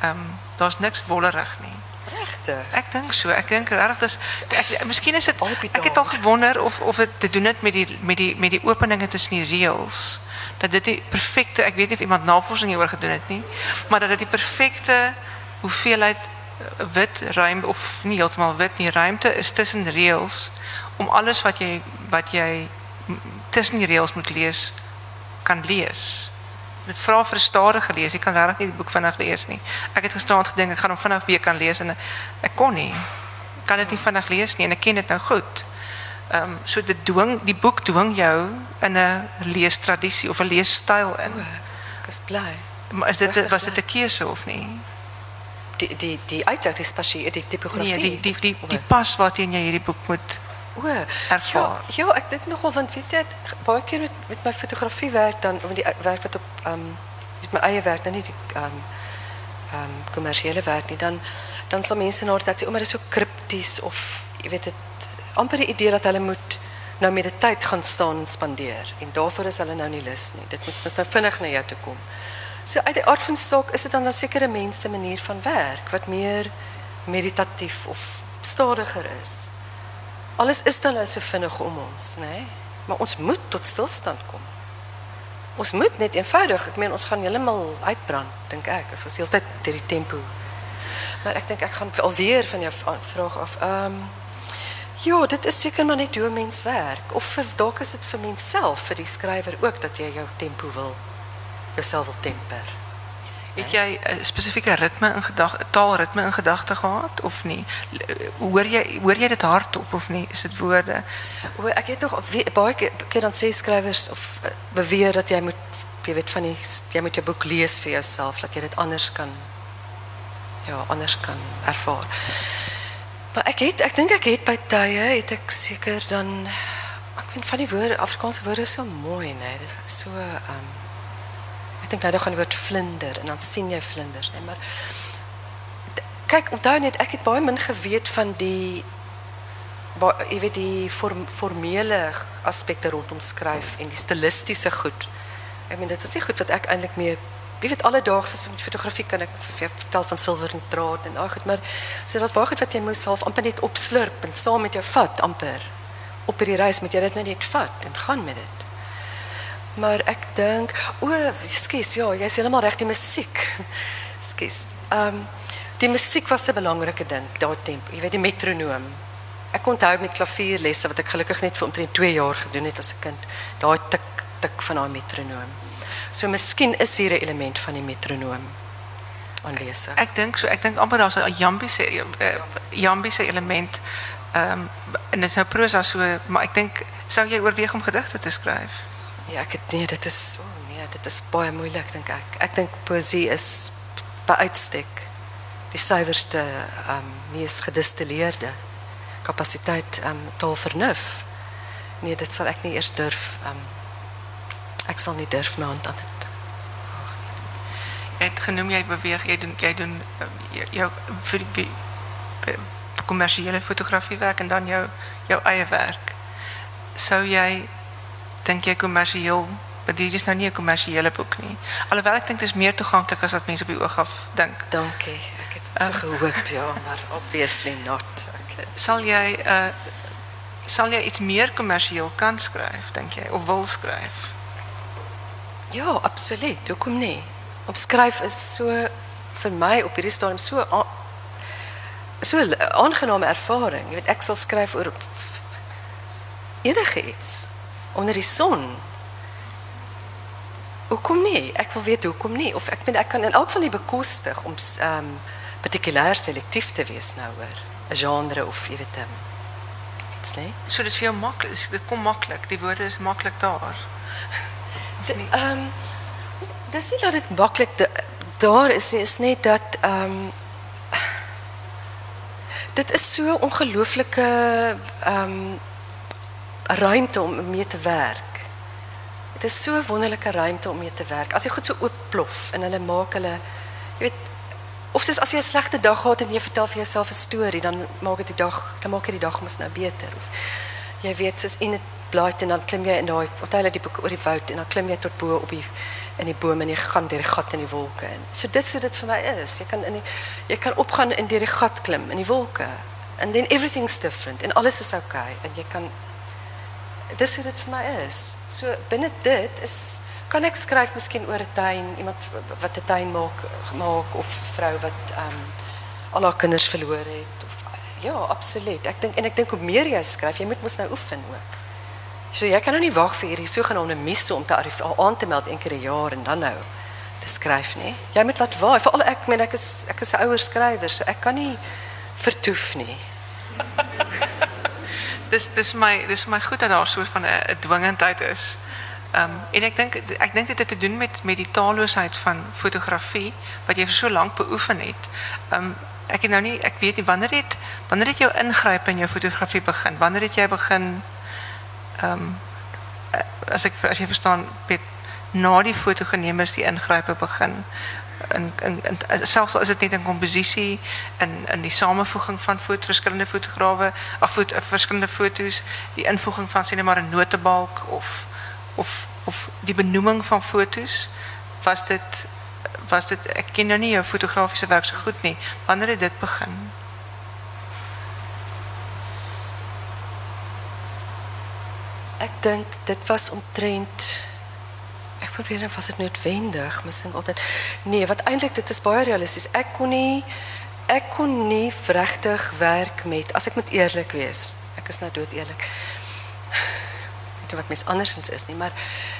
Ehm um, daar's niks wollerig nie. Regtig. Ek dink so. Ek dink regtig dis ek miskien is dit ek het al gewonder of of dit te doen het met die met die met die openinge tussen die reëls dat dit die perfekte, ek weet nie of iemand navorsing hieroor gedoen het nie, maar dat dit die perfekte hoeveelheid wit ruimte of nie heeltemal wit nie, ruimte is tussen reëls om alles wat jy wat jy tussen die reëls moet lees kan lees. Dit vra vir stadige lees. Jy kan regtig nie die boek vinnig lees nie. Ek het gestaan gedink ek gaan hom vinnig weer kan lees en ek kon nie. Kan dit nie vinnig lees nie en ek ken dit nou goed. Ehm um, so dit dwing die boek dwing jou in 'n leestradisie of 'n leesstyl in. Ek is bly. Maar is dit was dit 'n keuse of nie? Die die die uitdruk die spasie die tipografie. Nee, die die die die pas waarteen jy hierdie boek moet O. Ja, ja, ek dink nogal want weet jy baie keer met met my fotografie werk dan met die werk wat op ehm um, met my eie werk dan nie die ehm um, ehm um, kommersiële werk nie dan dan sal mense nou dat sê o, maar dit is so kripties of jy weet dit amper die idee dat hulle moet nou met die tyd gaan staan en spandeer en daarvoor is hulle nou nie lus nie. Dit moet mos nou vinnig na jou toe kom. So uit die aard van saak is dit dan 'n sekere mense manier van werk wat meer meditatief of stadiger is. Alles is dan nou so vinnig om ons, nê? Nee? Maar ons moet tot stilstand kom. Ons moet net eenvoudig, ek meen ons gaan heeltemal uitbrand, dink ek, as ons heeltyd deur die tempo. Maar ek dink ek gaan alweer van jou vraag af. Ehm um, Ja, dit is seker maar net hoe 'n mens werk of vir dalk is dit vir mens self, vir die skrywer ook dat jy jou tempo wil jouself wil temper. Het jy 'n spesifieke ritme in gedagte, taalritme in gedagte gehad of nie? Hoor jy hoor jy dit hardop of nie? Is dit woorde? O, ek het tog baie keer dan sê skrywers of eh, beweer dat jy moet jy weet van die jy moet jou boek lees vir jouself dat jy dit anders kan ja, anders kan ervaar. Maar ek het ek dink ek het by tye het ek seker dan ek vind van die woorde Afrikaanse woorde so mooi, né? Nee, dit is so ehm um, ek dink nou dan gaan die woord vlinder en dan sien jy vlinders? Nee, maar kyk, onthou net ek het baie min geweet van die jy weet die form, formele aspekte rondom skryf en die stilistiese goed. Ek meen dit is nie goed wat ek eintlik meer wie weet alledaagse met fotografie kan ek vertel van silwer en draad en ag goed maar so daar's baie goed wat jy moet self amper net opslurp en saam met jou vat amper op hierdie reis moet jy dit nou net vat en gaan met dit maar ek dink o skus ja jy's heeltemal reg die musiek skus ehm um, die musiek was 'n belangrike ding daai tempo jy weet die metronoom ek onthou met klavierlesse wat ek gelukkig net vir omtrent 2 jaar gedoen het as 'n kind daai tik tik van daai metronoom So miskien is hier 'n element van die metronoom aanwesig. Ek dink so, ek dink amper daar's 'n jambiese uh, jambiese element. Ehm um, en dit is nou prosa so, maar ek dink sou jy oorweeg om gedigte te skryf? Ja, ek het nee, dit is oh nee, dit is baie moeilik dink ek. Ek dink is by uitstek die suiwerste ehm um, mees gedistilleerde kapasiteit ehm um, taalvernuf. nee, dit sal ek nie eers durf. Um ek sal nie durf my hand aan het genoem jy beweeg, jy doen jy doen uh, jou, jou vir die kommersiële fotografie werk en dan jou jou eie werk. Sou jy dink jy kommersieel maar dit is nou nie 'n kommersiële boek nie. Alhoewel ek dink dit is meer toeganklik as wat mense op die oog af dink. Dankie. Ek het so gehoop ja, maar obviously not. Ek, Sal jy uh sal jy iets meer kommersieel kan skryf, dink jy, of wil skryf? ja, absoluut. Hoekom nie? Om skryf is so vir my op hierdie stadium so a- so 'n aangename ervaring. Jy weet ek sal skryf oor enige iets onder die son. Hoekom nie? Ek wil weet hoekom nie of ek ben, ek kan in elk geval nie bekostig om ehm um, partikulêr selektief te wees nou oor 'n genre of jy weet ehm iets nie. So dit is vir jou maklik, dit kom maklik. Die woorde is maklik daar. Ehm dis nie dat dit maklik da- daar is nie, is net dat ehm dit is so ongelooflike ehm ruimte om mee te werk. Dit is so 'n wonderlike ruimte om mee te werk. As jy goed so oopplof en hulle maak hulle jy weet of soos as jy 'n slegte dag gehad het en jy vertel vir jouself 'n storie, dan maak dit die dag, dan maak jy die dag mos nou beter of jy weet soos in 'n blaait en dan klim jy in daai onthou hulle die boek oor die woud en dan klim jy tot bo op die in die bome en jy gaan deur die gat in die wolke en so dit so dit vir my is jy kan in die, jy kan opgaan en deur die gat klim in die wolke and then everything's different en alles is okay en jy kan dis hoe dit vir my is so binne dit is kan ek skryf miskien oor 'n tuin iemand wat 'n tuin maak maak of vrou wat ehm um, al haar kinders verloor het of ja absoluut ek dink en ek dink hoe meer jy skryf jy moet mos nou oefen ook So jy kan nou nie wag vir hierdie sogenaamde mise om te arrif aan te meld een keer 'n jaar en dan nou te skryf nie. Jy moet laat waai. Veral ek, meen ek is ek is 'n ouer skrywer, so ek kan nie vertoef nie. Dis dis my goed dat daar so van 'n 'n dwingendheid is. Ehm um, en ek dink ek dit het te doen met met die taalloosheid van fotografie wat jy vir so lank beoefen het. Ehm het nou weet nie wanneer het wanneer het jou ingryp in jou fotografie begin? Wanneer het jy begin ehm um, as jy verstaan na die is die ingrype begin selfs al is dit net in komposisie in in die samevoeging van foto verskillende fotograwe of foto, verskillende fotos die invoeging van net maar 'n notebalk of of of die benoeming van fotos was dit was dit ek ken nou nie jou fotografiese werk so goed nie. Wanneer het dit begin? Ek dink dit was omtrent ek probeer dan was dit noodwendig, miskien altyd. Nee, wat eintlik dit is baie realisties. Ek kon nie ek kon nie regtig werk met as ek moet eerlik wees. Ek is nou dood eerlik. Weet wat mens andersins is nie, maar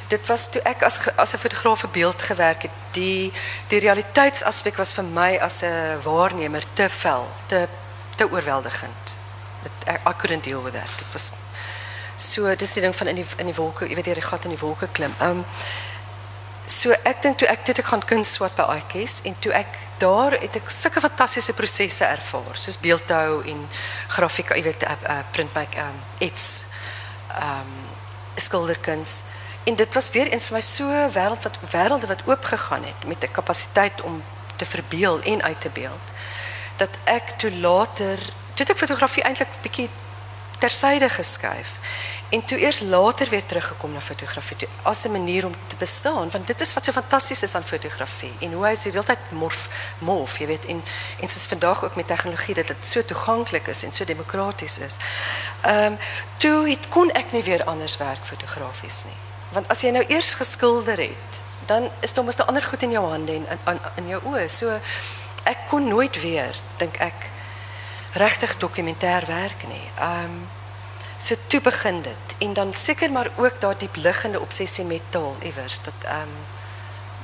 dit was toe ek as as 'n fotograaf vir beeld gewerk het, die die realiteitsaspek was vir my as 'n waarnemer te vel, te te oorweldigend. Dit I, I couldn't deal with that. Dit was so dis die ding van in die in die wolke, jy weet jy gat in die wolke klim. Um so ek dink toe ek toe ek gaan kuns swat by Aatjies en toe ek daar het ek sulke fantastiese prosesse ervaar, soos beeldhou en grafiek, jy weet uh, uh, printmaak um iets um skilderkuns. En dit was weer eens vir my so wêreld wat wêrelde wat oopgegaan het met 'n kapasiteit om te verbeel en uit te beeld. Dat ek toe later, toe het ek fotografie eintlik bietjie tersyde geskuif en toe eers later weer teruggekom na fotografie toe, as 'n manier om te bestaan want dit is wat so fantasties is aan fotografie en hoe hy se heeltyd morf morf jy weet en en soos vandag ook met tegnologie dat dit so toeganklik is en so demokraties is. Ehm um, toe het kon ek nie weer anders werk fotografies nie. Want as jy nou eers geskilder het, dan is daar mos nou ander goed in jou hande en in, in, in jou oë. So ek kon nooit weer dink ek regtig dokumentêr werk nie. Ehm um, so toe begin dit en dan seker maar ook daai diep liggende obsessie met taal iewers dat ehm um,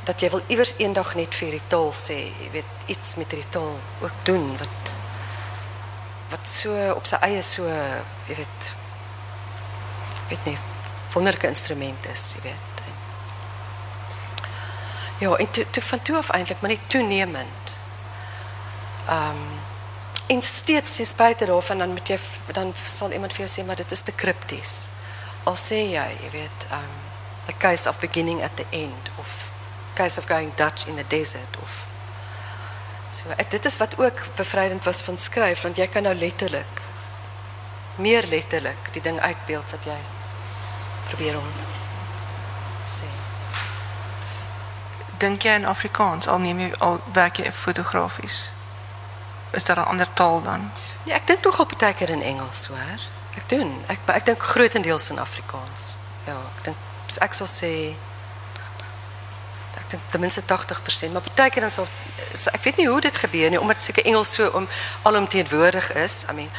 dat jy wil iewers eendag net vir die taal sê, jy weet iets met die taal ook doen wat wat so op sy eie so jy weet weet nie wonderlike instrument is, jy weet. Ja, en toe, toe van toe af eintlik maar net toenemend. Ehm um, en steeds ten spyte daarvan dan moet jy dan sal iemand vir jou sê maar dit is te kripties. al sê jy, jy weet, um the case of beginning at the end of case of going Dutch in the desert of so ek, dit is wat ook bevrydend was van skryf want jy kan nou letterlik meer letterlik die ding uitbeeld wat jy probeer om sê. Dink jy in Afrikaans al neem jy al werk jy fotografies? Is daar 'n ander taal dan? Ja, ek dink nogal baie keer in Engels, hoor. Ek doen. Ek ek dink grootendeels in Afrikaans. Ja, ek dink ek sal sê ek dink ten minste 80%, maar baie keer dan sal so, ek weet nie hoe dit gebeur nie omdat seker Engels so om alomteenwoordig is. I mean,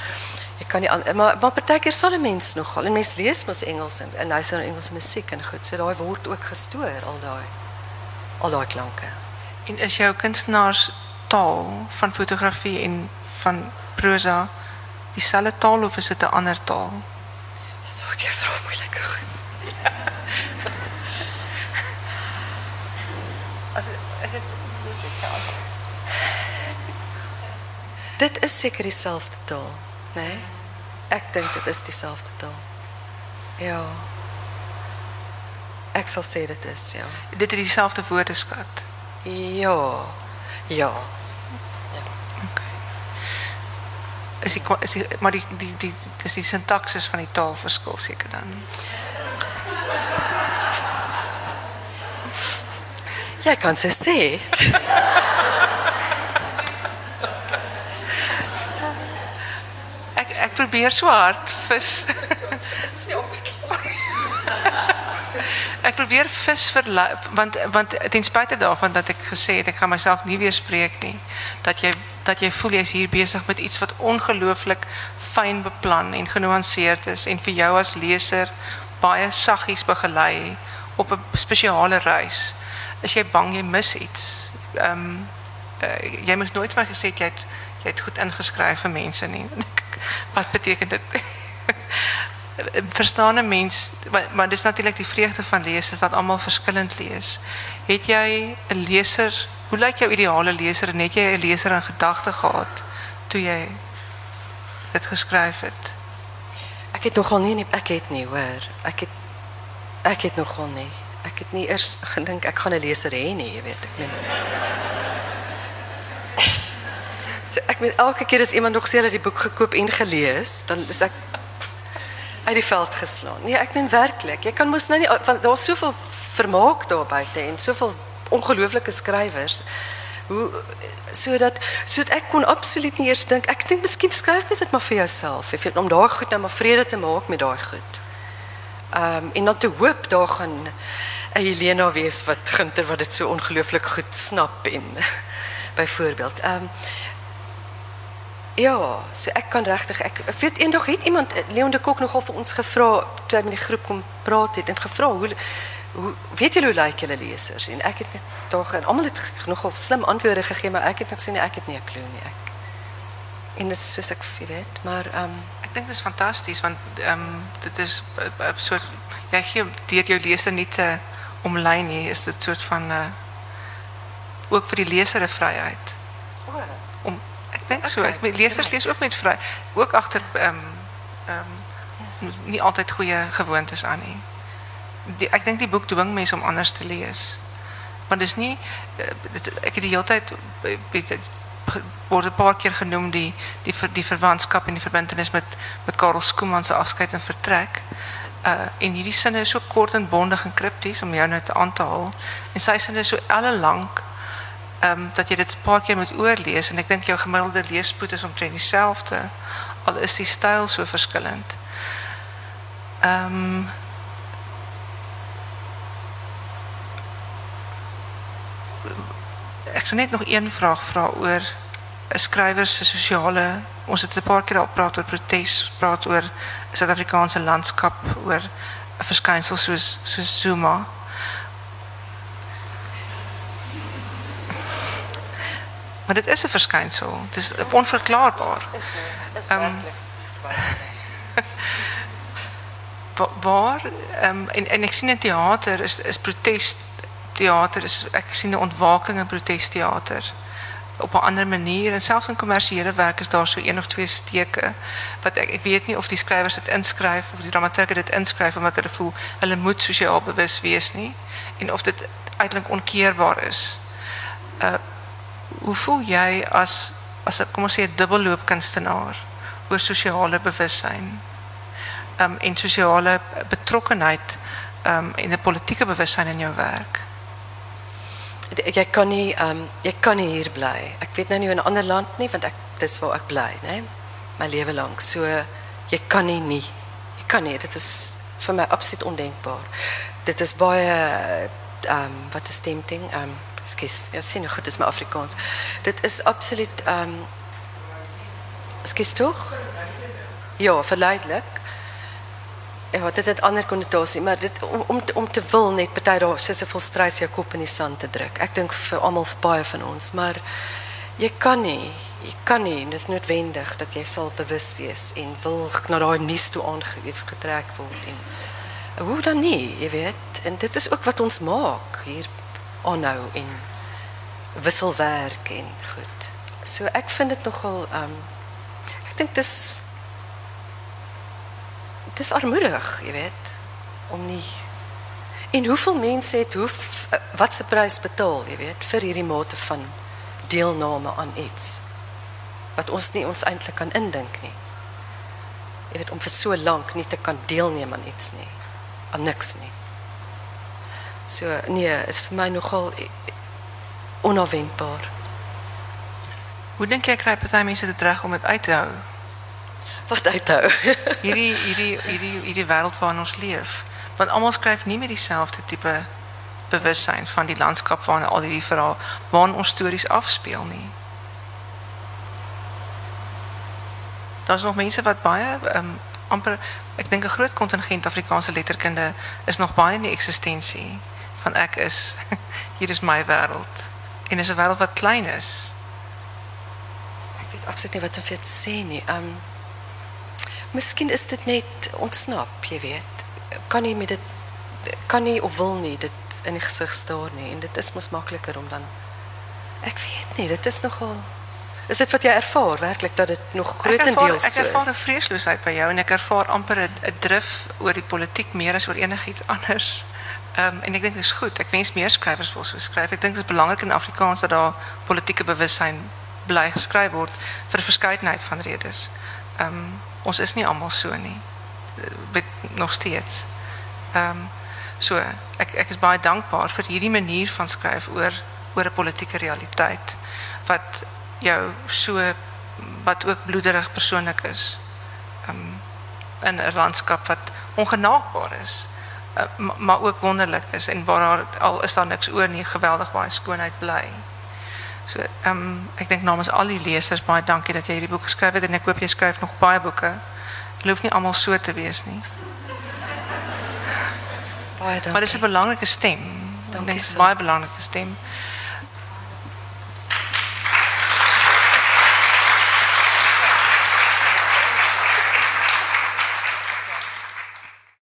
ek kan nie maar maar baie keer sal 'n mens nogal en mens lees mos Engels en, en luister na Engelse musiek en goed. So daai word ook gestoor al daai al daai klanke. En is jou kunstenaars taal van fotografie en van prosa dieselfde taal of is dit 'n ander taal? So ek vra moeilike goed. As is dit Dit is seker dieselfde taal, né? Nee? Ek dink dit is dieselfde taal. Ja. Ek sal sê dit is, ja. dit is dieselfde woordeskat. Ja. Ja. Okay. Is die is die maar die die die is die sintaksis van die taal verskil seker dan. Jy kan se sê. Ek ek probeer so hard vis. Ek probeer vis verlei want want ten spyte daarvan dat ek gesê het ek gaan myself nie weer spreek nie dat jy dat jy voel jy's hier besig met iets wat ongelooflik fyn beplan en genuanceerd is en vir jou as leser baie saggies begelei op 'n spesiale reis. Is jy bang jy mis iets? Ehm um, jy moes nooit vir my gesê het goed ingeskryf vir mense nie. Wat beteken dit? Verstaan 'n mens maar, maar dis natuurlik die vreugde van lees is dat almal verskillend lees. Het jy 'n leser, hoe lyk jou ideale leser en het jy 'n leser in gedagte gehad toe jy dit geskryf het? Ek het nogal nie ek het nie hoor. Ek het ek het nogal nie. Ek het nie eers gedink ek gaan 'n leser hê nie, jy weet ek meen. So ek meen elke keer as iemand nog sê hulle het die boek gekoop en gelees, dan is ek uit die veld geslaan. Nee, ek meen werklik. Jy kan mos nou nie want daar's soveel vermaak daar buite en soveel ongelooflike skrywers. Hoe sodat sodat ek kon absoluut nie eers dink ek dink miskien skryf mens dit maar vir jouself, jy weet om daai goed nou maar vrede te maak met daai goed. Ehm um, en dan te hoop daar gaan 'n Helena wees wat ginter wat dit so ongelooflik goed snap en byvoorbeeld. Ehm um, Ja, so ek kan regtig ek, weet eendag het iemand eh, Leon de Kok nogal vir ons gevra toe hy met die groep kom praat het en gevra hoe hoe weet julle hoe lyk julle lesers? En ek het net daar gaan almal het nogal slim antwoorde gegee maar ek het net sê nee ek het nie 'n klou nie. Ek en dit is soos ek weet maar ehm um, Ek dink dit is fantasties want ehm dit is 'n soort jy gee deur jou leser nie te omlyn nie, is dit soort van uh ook vir die leser 'n vryheid om ek dink so Okay, ek met lesers lees ook met vry ook agter ehm ehm nie altyd goeie gewoontes aan nie. Die, ek dink die boek dwing mense om anders te lees. Want dis nie eh, dit, ek het die hele tyd eh, weet dit word 'n paar keer genoem die die ver, die verwantskap en die verbintenis met met Karel Skooman se afskeid en vertrek. Uh en hierdie sinne is so kort en bondig en kripties om jou nou te aan te haal. En sy sinne is so ellelank ehm um, dat jy dit 'n paar keer moet oorlees en ek dink jou gemiddelde leespoed is omtrent dieselfde al is die styl so verskillend. Ehm um, sou net nog een vraag vra skrywer se sosiale ons het 'n paar keer al praat oor protes, praat landskap, oor 'n verskynsel soos soos Zuma. Maar dit is 'n verskynsel. Dit is onverklaarbaar. is is Ehm, Wa- waar ehm en en ek sien in teater is is protes teater is ek sien 'n ontwaking in protesteater. op 'n ander manier en selfs in kommersiële werk is daar so een of twee steke wat ek weet nie of die skrywers dit inskryf of die dramaturge dit inskryf omdat hulle voel hulle moet sosiaal bewus wees nie en of dit eintlik onkeerbaar is. Uh hoe voel as as 'n kom ons sê 'n dubbelloop kunstenaar oor sosiale bewussyn? Um en sosiale betrokkenheid um en 'n politieke bewussyn in jou werk? Jy kan nie um jy kan nie hier bly. Ek weet nou nie in 'n ander land nie want ek dis waar ek bly, né? My lewe lank. So jy kan nie nie. Jy kan nie. Dit is vir my absoluut ondenkbaar. Dit is um wat is tempting? Um skus. Ja, sien goed, dis my Afrikaans. Dit is absoluut um skus tog? Ja, verleidelik. Ja, dit het ander konnotasie, maar dit om om om te wil net party daar soos 'n volstruis jou kop in die sand te druk. Ek dink vir almal baie van ons, maar jy kan nie, jy kan nie, dit is noodwendig dat jy sal bewus wees en wil na daai nuus toe aangetrek word en hoe dan nie, jy weet. En dit is ook wat ons maak hier aanhou en wisselwerk en goed. So ek vind dit nogal um ek dink dis dis armoedig, jy weet, om nie en hoeveel mense het hoe wat se prys betaal, jy weet, vir hierdie mate van deelname aan iets wat ons nie ons eintlik kan indink nie. Jy weet om vir so lank nie te kan deelneem aan iets nie, aan niks nie. So nee, is vir my nogal onafwendbaar. Hoe dink jy kry party mense dit reg om dit uit te hou? Wat uithou? hierdie hierdie hierdie hierdie wêreld waarin ons leef. Want almal skryf nie met dieselfde tipe bewussyn van die landskap waarin al hierdie verhaal waarin ons stories afspeel nie. Daar's nog mense wat baie um, amper ek dink 'n groot kontingent Afrikaanse letterkunde is nog baie in die eksistensie van ek is hier is my wêreld en is 'n wêreld wat klein is. Ek weet absoluut nie wat om vir te sê nie. Um Miskien is dit net ontsnap, jy weet. Kan nie met dit kan nie of wil nie dit in die gesig staar nie en dit is mos makliker om dan ek weet nie, dit is nogal Is dit wat jy ervaar werklik dat dit nog grootendeels so is? Ek ervaar 'n vreesloosheid by jou en ek ervaar amper 'n drif oor die politiek meer as oor enigiets anders. Ehm en ek dink dit is goed. Ek wens meer skrywers wil so skryf. Ek dink dit is belangrik in Afrikaans dat daar politieke bewussyn bly geskryf word vir 'n verskeidenheid van redes. Um, ons is nie almal so nie. Weet nog steeds. Um, so ek is baie dankbaar vir hierdie manier van skryf oor oor 'n politieke realiteit wat jou so wat ook bloederig persoonlik is. Um, in 'n landskap wat ongenaakbaar is. Uh, maar ook wonderlik is en waar daar, al is daar niks oor nie, geweldig baie skoonheid bly. So ehm um, ek dink namens al die lesers baie dankie dat jy hierdie boek geskryf het en ek hoop jy skryf nog baie boeke. Dit hoef nie almal so te wees nie. Baie dankie. Maar dis 'n belangrike stem. Dankie. Dis baie belangrike stem.